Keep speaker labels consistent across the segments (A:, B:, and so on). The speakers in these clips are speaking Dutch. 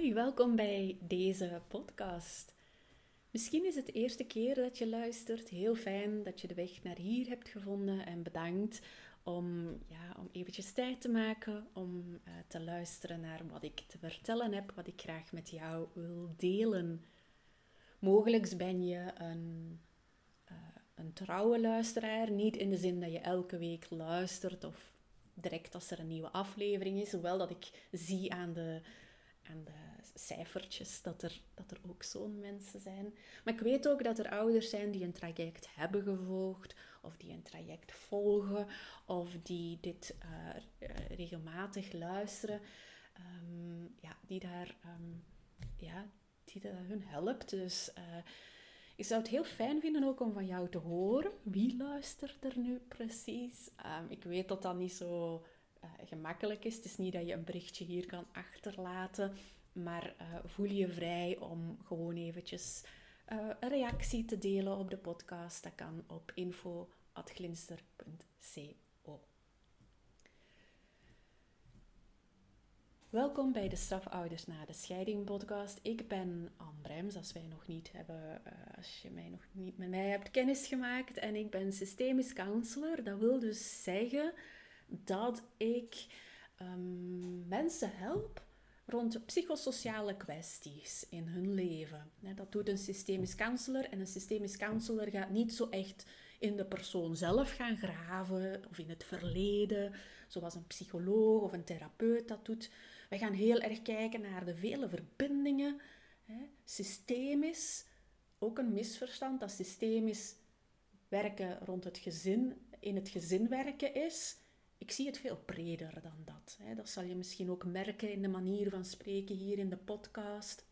A: Hi, welkom bij deze podcast. Misschien is het de eerste keer dat je luistert. Heel fijn dat je de weg naar hier hebt gevonden en bedankt om, ja, om eventjes tijd te maken om uh, te luisteren naar wat ik te vertellen heb, wat ik graag met jou wil delen. Mogelijk ben je een, uh, een trouwe luisteraar, niet in de zin dat je elke week luistert of direct als er een nieuwe aflevering is, hoewel dat ik zie aan de aan de cijfertjes dat er, dat er ook zo'n mensen zijn. Maar ik weet ook dat er ouders zijn die een traject hebben gevolgd, of die een traject volgen, of die dit uh, regelmatig luisteren, um, ja, die daar, um, ja, die dat hun helpt. Dus uh, ik zou het heel fijn vinden ook om van jou te horen. Wie luistert er nu precies? Um, ik weet dat dat niet zo uh, gemakkelijk is. Het is niet dat je een berichtje hier kan achterlaten, maar uh, voel je vrij om gewoon eventjes uh, een reactie te delen op de podcast. Dat kan op info.glinster.co. Welkom bij de Strafouders na de Scheiding podcast. Ik ben Anne Brems, als wij nog niet hebben, als je mij nog niet met mij hebt kennis gemaakt. En ik ben systemisch counselor. Dat wil dus zeggen dat ik um, mensen help rond psychosociale kwesties in hun leven. Dat doet een systemisch counselor en een systemisch counselor gaat niet zo echt in de persoon zelf gaan graven of in het verleden, zoals een psycholoog of een therapeut dat doet. Wij gaan heel erg kijken naar de vele verbindingen. Systemisch, ook een misverstand dat systemisch werken rond het gezin, in het gezin werken is ik zie het veel breder dan dat. Hè. Dat zal je misschien ook merken in de manier van spreken hier in de podcast.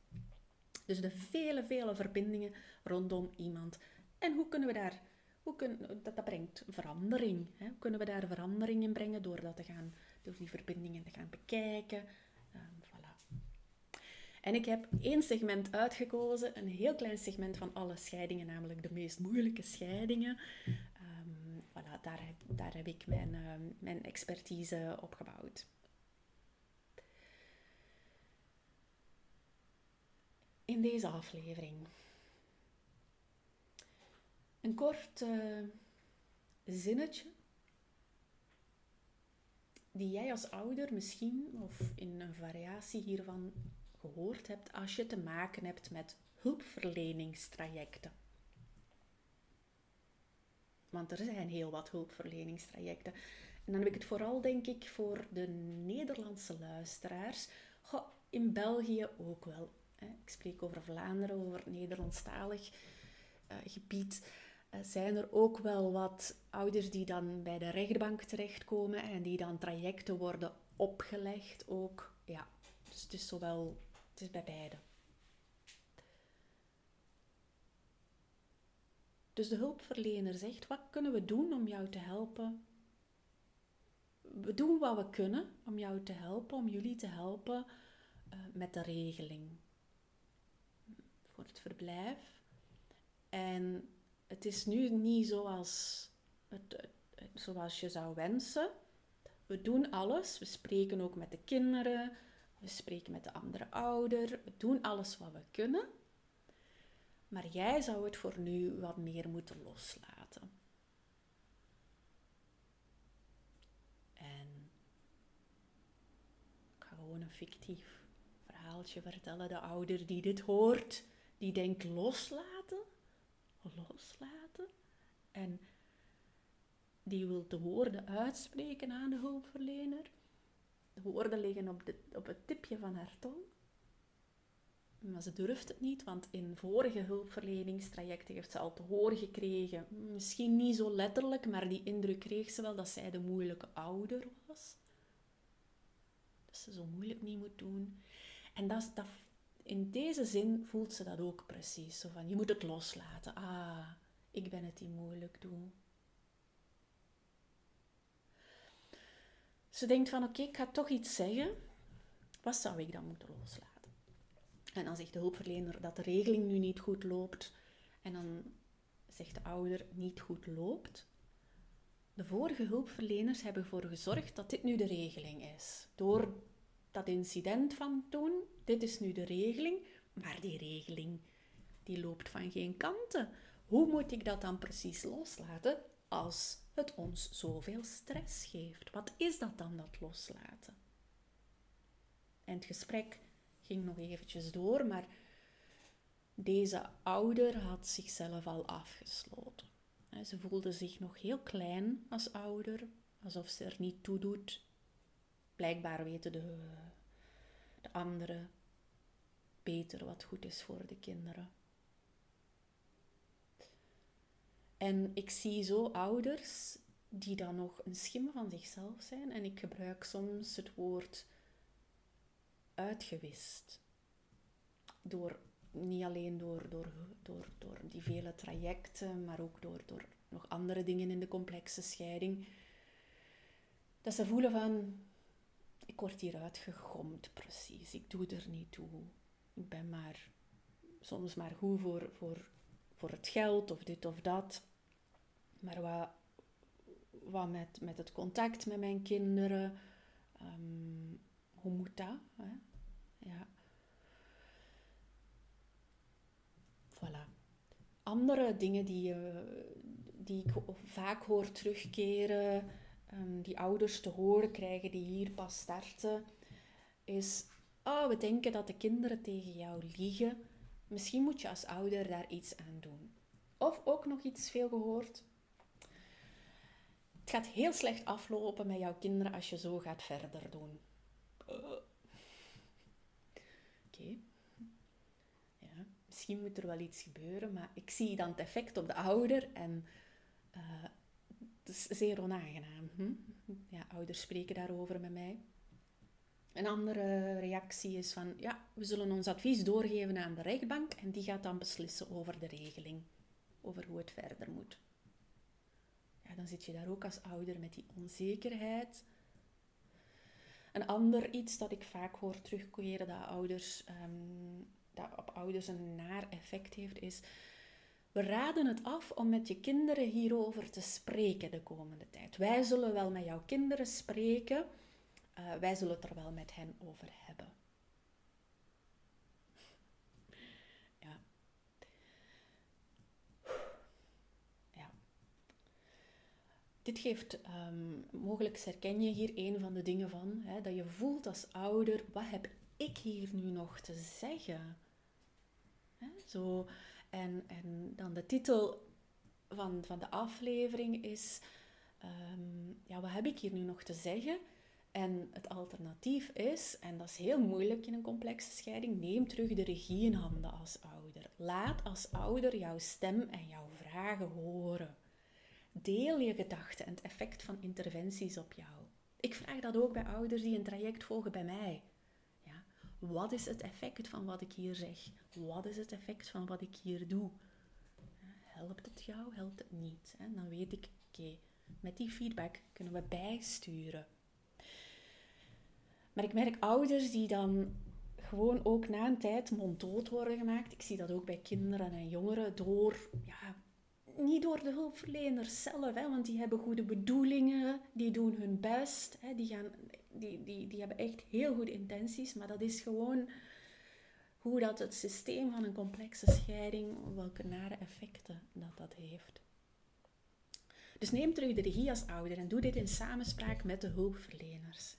A: Dus de vele, vele verbindingen rondom iemand. En hoe kunnen we daar, hoe kunnen, dat, dat brengt verandering. Hè. Hoe kunnen we daar verandering in brengen door, dat te gaan, door die verbindingen te gaan bekijken. Um, voilà. En ik heb één segment uitgekozen, een heel klein segment van alle scheidingen, namelijk de meest moeilijke scheidingen daar, heb, ik mijn, uh, mijn expertise op gebouwd. In deze aflevering een kort uh, zinnetje die jij als ouder misschien of in een variatie hiervan gehoord hebt als je te maken hebt met hulpverleningstrajecten. Want er zijn heel wat hulpverleningstrajecten. En dan heb ik het vooral, denk ik, voor de Nederlandse luisteraars. In België ook wel. Hè. Ik spreek over Vlaanderen, over het Nederlandstalig uh, gebied. Uh, zijn er ook wel wat ouders die dan bij de rechtbank terechtkomen en die dan trajecten worden opgelegd ook. Ja, dus het is zowel, het is bij beide. Dus de hulpverlener zegt: Wat kunnen we doen om jou te helpen? We doen wat we kunnen om jou te helpen, om jullie te helpen uh, met de regeling voor het verblijf. En het is nu niet zoals, het, zoals je zou wensen. We doen alles. We spreken ook met de kinderen. We spreken met de andere ouder. We doen alles wat we kunnen. Maar jij zou het voor nu wat meer moeten loslaten. En ik ga gewoon een fictief verhaaltje vertellen. De ouder die dit hoort, die denkt loslaten, loslaten. En die wil de woorden uitspreken aan de hulpverlener. De woorden liggen op, de, op het tipje van haar tong. Maar ze durft het niet, want in vorige hulpverleningstrajecten heeft ze al te horen gekregen. Misschien niet zo letterlijk, maar die indruk kreeg ze wel dat zij de moeilijke ouder was. Dat ze zo moeilijk niet moet doen. En dat, dat, in deze zin voelt ze dat ook precies. Zo van, je moet het loslaten. Ah, ik ben het die moeilijk doe. Ze denkt van, oké, ik ga toch iets zeggen. Wat zou ik dan moeten loslaten? En dan zegt de hulpverlener dat de regeling nu niet goed loopt. En dan zegt de ouder niet goed loopt. De vorige hulpverleners hebben ervoor gezorgd dat dit nu de regeling is. Door dat incident van toen. Dit is nu de regeling. Maar die regeling, die loopt van geen kanten. Hoe moet ik dat dan precies loslaten als het ons zoveel stress geeft? Wat is dat dan, dat loslaten? En het gesprek ging nog eventjes door, maar deze ouder had zichzelf al afgesloten. Ze voelde zich nog heel klein als ouder, alsof ze er niet toe doet. Blijkbaar weten de, de anderen beter wat goed is voor de kinderen. En ik zie zo ouders die dan nog een schim van zichzelf zijn. En ik gebruik soms het woord uitgewist. Door, niet alleen door, door, door, door die vele trajecten, maar ook door, door nog andere dingen in de complexe scheiding. Dat ze voelen van, ik word hier uitgegomd precies, ik doe er niet toe. Ik ben maar soms maar goed voor, voor, voor het geld of dit of dat. Maar wat, wat met, met het contact met mijn kinderen, um, hoe moet dat? Hè? Ja. Voilà. Andere dingen die, uh, die ik vaak hoor terugkeren, um, die ouders te horen krijgen die hier pas starten, is: Oh, we denken dat de kinderen tegen jou liegen. Misschien moet je als ouder daar iets aan doen. Of ook nog iets veel gehoord. Het gaat heel slecht aflopen met jouw kinderen als je zo gaat verder doen. Oké. Ja, misschien moet er wel iets gebeuren, maar ik zie dan het effect op de ouder en uh, het is zeer onaangenaam. Hm? Ja, ouders spreken daarover met mij. Een andere reactie is van, ja, we zullen ons advies doorgeven aan de rechtbank en die gaat dan beslissen over de regeling, over hoe het verder moet. Ja, dan zit je daar ook als ouder met die onzekerheid. Een ander iets dat ik vaak hoor terugkeren dat, ouders, um, dat op ouders een naar effect heeft, is... We raden het af om met je kinderen hierover te spreken de komende tijd. Wij zullen wel met jouw kinderen spreken. Uh, wij zullen het er wel met hen over hebben. Ja. Ja. Dit geeft, um, mogelijk herken je hier een van de dingen van, hè, dat je voelt als ouder, wat heb ik hier nu nog te zeggen? Hè, zo, en, en dan de titel van, van de aflevering is, um, ja, wat heb ik hier nu nog te zeggen? En het alternatief is, en dat is heel moeilijk in een complexe scheiding, neem terug de regie in handen als ouder. Laat als ouder jouw stem en jouw vragen horen. Deel je gedachten en het effect van interventies op jou. Ik vraag dat ook bij ouders die een traject volgen bij mij. Ja, wat is het effect van wat ik hier zeg? Wat is het effect van wat ik hier doe? Helpt het jou? Helpt het niet? Dan weet ik, oké, met die feedback kunnen we bijsturen. Maar ik merk ouders die dan gewoon ook na een tijd monddood worden gemaakt. Ik zie dat ook bij kinderen en jongeren door, ja, niet door de hulpverleners zelf, hè, want die hebben goede bedoelingen, die doen hun best, hè, die, gaan, die, die, die hebben echt heel goede intenties, maar dat is gewoon hoe dat het systeem van een complexe scheiding, welke nare effecten dat dat heeft. Dus neem terug de regie als ouder en doe dit in samenspraak met de hulpverleners.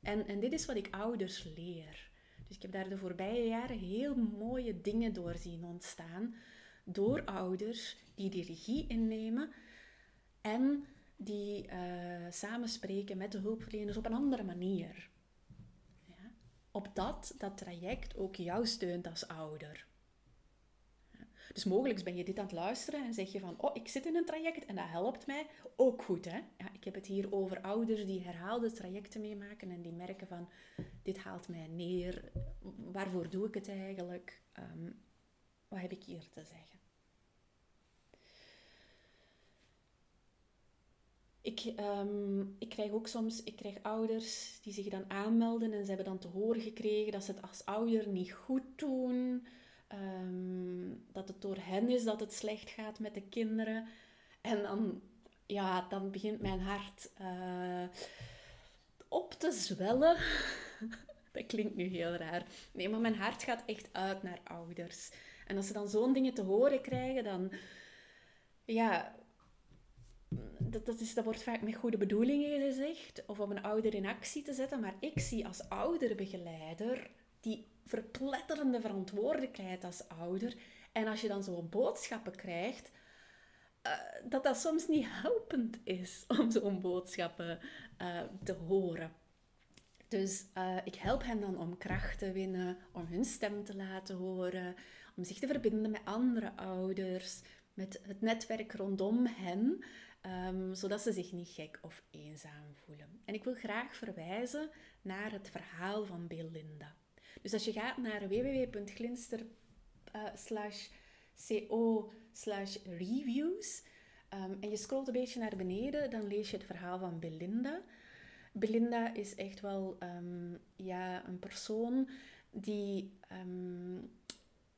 A: En, en dit is wat ik ouders leer. Dus ik heb daar de voorbije jaren heel mooie dingen door zien ontstaan. Door ouders die die regie innemen en die uh, samenspreken met de hulpverleners op een andere manier. Ja? Opdat dat traject ook jou steunt als ouder. Dus mogelijk ben je dit aan het luisteren en zeg je van, oh, ik zit in een traject en dat helpt mij. Ook goed, hè? Ja, ik heb het hier over ouders die herhaalde trajecten meemaken en die merken van, dit haalt mij neer. Waarvoor doe ik het eigenlijk? Um, wat heb ik hier te zeggen? Ik, um, ik krijg ook soms ik krijg ouders die zich dan aanmelden en ze hebben dan te horen gekregen dat ze het als ouder niet goed doen. Um, dat het door hen is dat het slecht gaat met de kinderen. En dan, ja, dan begint mijn hart uh, op te zwellen. dat klinkt nu heel raar. Nee, maar mijn hart gaat echt uit naar ouders. En als ze dan zo'n dingen te horen krijgen, dan... Ja, dat, dat, is, dat wordt vaak met goede bedoelingen gezegd. Of om een ouder in actie te zetten. Maar ik zie als ouderbegeleider die verpletterende verantwoordelijkheid als ouder. En als je dan zo'n boodschappen krijgt, uh, dat dat soms niet helpend is om zo'n boodschappen uh, te horen. Dus uh, ik help hen dan om kracht te winnen, om hun stem te laten horen, om zich te verbinden met andere ouders, met het netwerk rondom hen, um, zodat ze zich niet gek of eenzaam voelen. En ik wil graag verwijzen naar het verhaal van Belinda. Dus als je gaat naar www.glinster co reviews um, en je scrolt een beetje naar beneden, dan lees je het verhaal van Belinda. Belinda is echt wel um, ja, een persoon die,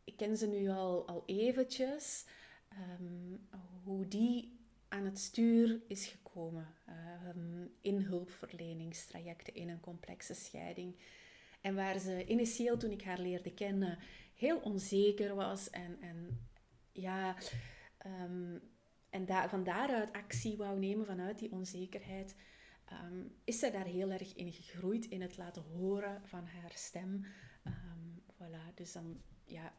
A: ik ken ze nu al, al eventjes, hoe die aan het stuur is gekomen in hulpverleningstrajecten in een complexe scheiding. En waar ze initieel, toen ik haar leerde kennen, heel onzeker was en, en ja, um, en da van daaruit actie wou nemen vanuit die onzekerheid, um, is zij daar heel erg in gegroeid in het laten horen van haar stem. Um, voilà, dus dan ja,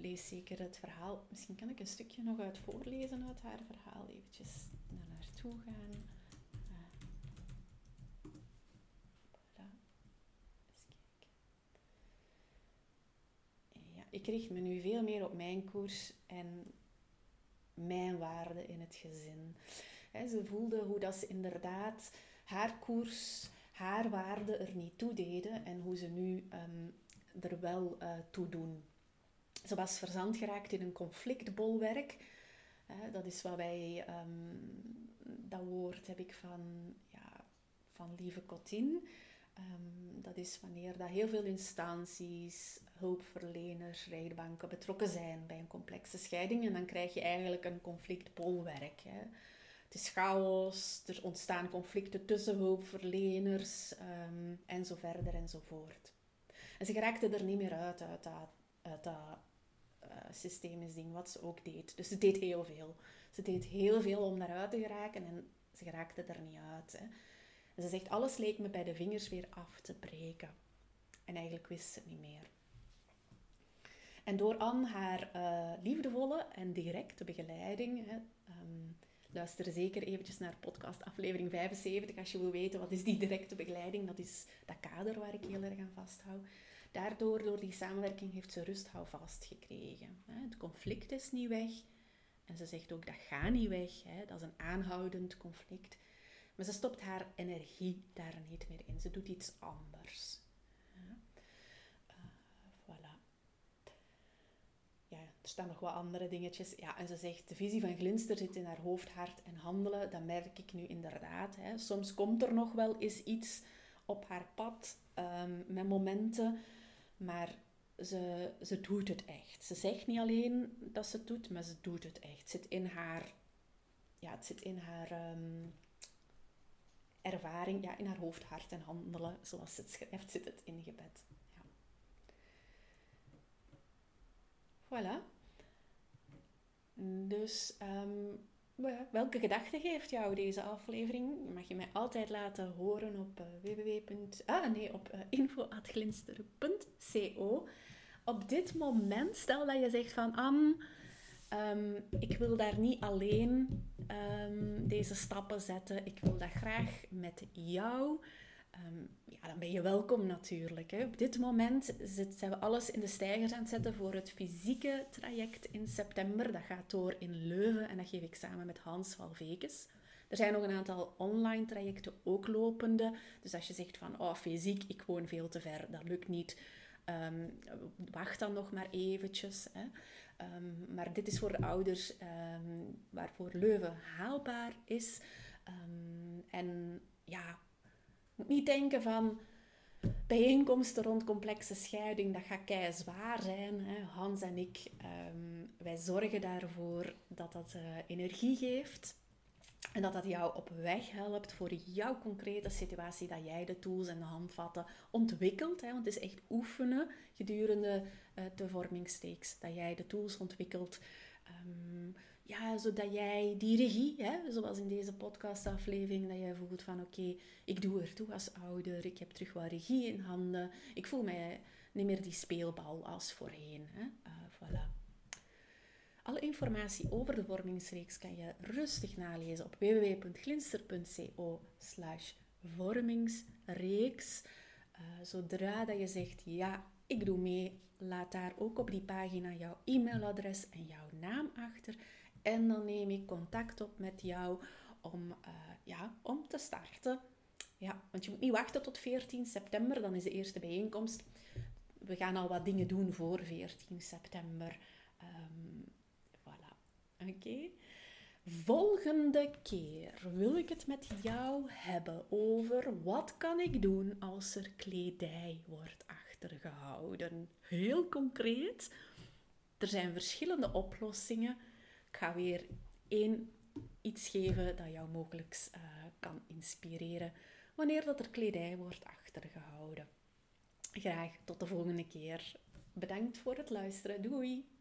A: lees zeker het verhaal. Misschien kan ik een stukje nog uit voorlezen uit haar verhaal, eventjes naar naartoe gaan. ik richt me nu veel meer op mijn koers en mijn waarde in het gezin. ze voelde hoe dat ze inderdaad haar koers, haar waarde er niet toe deden en hoe ze nu um, er wel uh, toe doen. Ze was verzand geraakt in een conflictbolwerk. dat is wat wij, um, dat woord heb ik van, ja, van Lieve Cotin. Um, dat is wanneer dat heel veel instanties, hulpverleners, rechtbanken betrokken zijn bij een complexe scheiding. En dan krijg je eigenlijk een conflictbolwerk. Hè. Het is chaos, er ontstaan conflicten tussen hulpverleners um, en zo verder en zo voort. En ze geraakte er niet meer uit, uit dat, uit dat uh, systemisch ding, wat ze ook deed. Dus ze deed heel veel. Ze deed heel veel om daaruit te geraken en ze geraakte er niet uit. Hè. Ze zegt, alles leek me bij de vingers weer af te breken. En eigenlijk wist ze het niet meer. En door aan haar uh, liefdevolle en directe begeleiding, hè, um, luister zeker eventjes naar podcast aflevering 75 als je wil weten wat is die directe begeleiding. Dat is dat kader waar ik heel erg aan vasthoud. Daardoor, door die samenwerking, heeft ze rust vast gekregen. Het conflict is niet weg. En ze zegt ook, dat gaat niet weg. Dat is een aanhoudend conflict. Maar ze stopt haar energie daar niet meer in. Ze doet iets anders. Uh, voilà. Ja, er staan nog wat andere dingetjes. Ja, en ze zegt, de visie van Glinster zit in haar hoofd, hart en handelen. Dat merk ik nu inderdaad. Hè. Soms komt er nog wel eens iets op haar pad um, met momenten. Maar ze, ze doet het echt. Ze zegt niet alleen dat ze het doet, maar ze doet het echt. Het zit in haar... Ja, het zit in haar... Um, ervaring ja, in haar hoofd, hart en handelen, zoals ze het schrijft, zit het ingebed. Ja. Voilà. Dus um, welke gedachte geeft jou deze aflevering? Mag je mij altijd laten horen op uh, www. Ah, nee, op uh, info.glinster.co. Op dit moment, stel dat je zegt van... Um, ik wil daar niet alleen um, deze stappen zetten. Ik wil dat graag met jou. Um, ja, dan ben je welkom natuurlijk. Hè. Op dit moment zit, zijn we alles in de stijgers aan het zetten voor het fysieke traject in september. Dat gaat door in Leuven en dat geef ik samen met Hans Valvekes. Er zijn nog een aantal online trajecten ook lopende. Dus als je zegt van, oh fysiek, ik woon veel te ver, dat lukt niet. Um, wacht dan nog maar eventjes. Hè. Um, maar dit is voor de ouders waarvoor Leuven haalbaar is. En ja, moet niet denken van bijeenkomsten rond complexe scheiding, dat gaat kei zwaar zijn. Hè. Hans en ik, wij zorgen daarvoor dat dat uh, energie geeft. En dat dat jou op weg helpt voor jouw concrete situatie, dat jij de tools en de handvatten ontwikkelt. Hè, want het is echt oefenen gedurende uh, de vormingsreeks. Dat jij de tools ontwikkelt. Ehm, ja, zodat jij die regie, hè, zoals in deze podcastaflevering, dat jij voelt van oké, ik doe er toe als ouder, ik heb terug wat regie in handen, ik voel mij niet meer die speelbal als voorheen. Hè. Uh, voilà. Alle informatie over de vormingsreeks kan je rustig nalezen op www.glinster.co vormingsreeks. Uh, zodra dat je zegt ja, ik doe mee, laat daar ook op die pagina jouw e-mailadres en jouw naam achter. En dan neem ik contact op met jou om, uh, ja, om te starten. Ja, want je moet niet wachten tot 14 september, dan is de eerste bijeenkomst. We gaan al wat dingen doen voor 14 september. Um, Oké? Volgende keer wil ik het met jou hebben over wat kan ik doen als er kledij wordt achtergehouden. Heel concreet. Er zijn verschillende oplossingen. Ik ga weer één iets geven dat jou mogelijk uh, kan inspireren wanneer dat er kledij wordt achtergehouden. Graag tot de volgende keer. Bedankt voor het luisteren. Doei!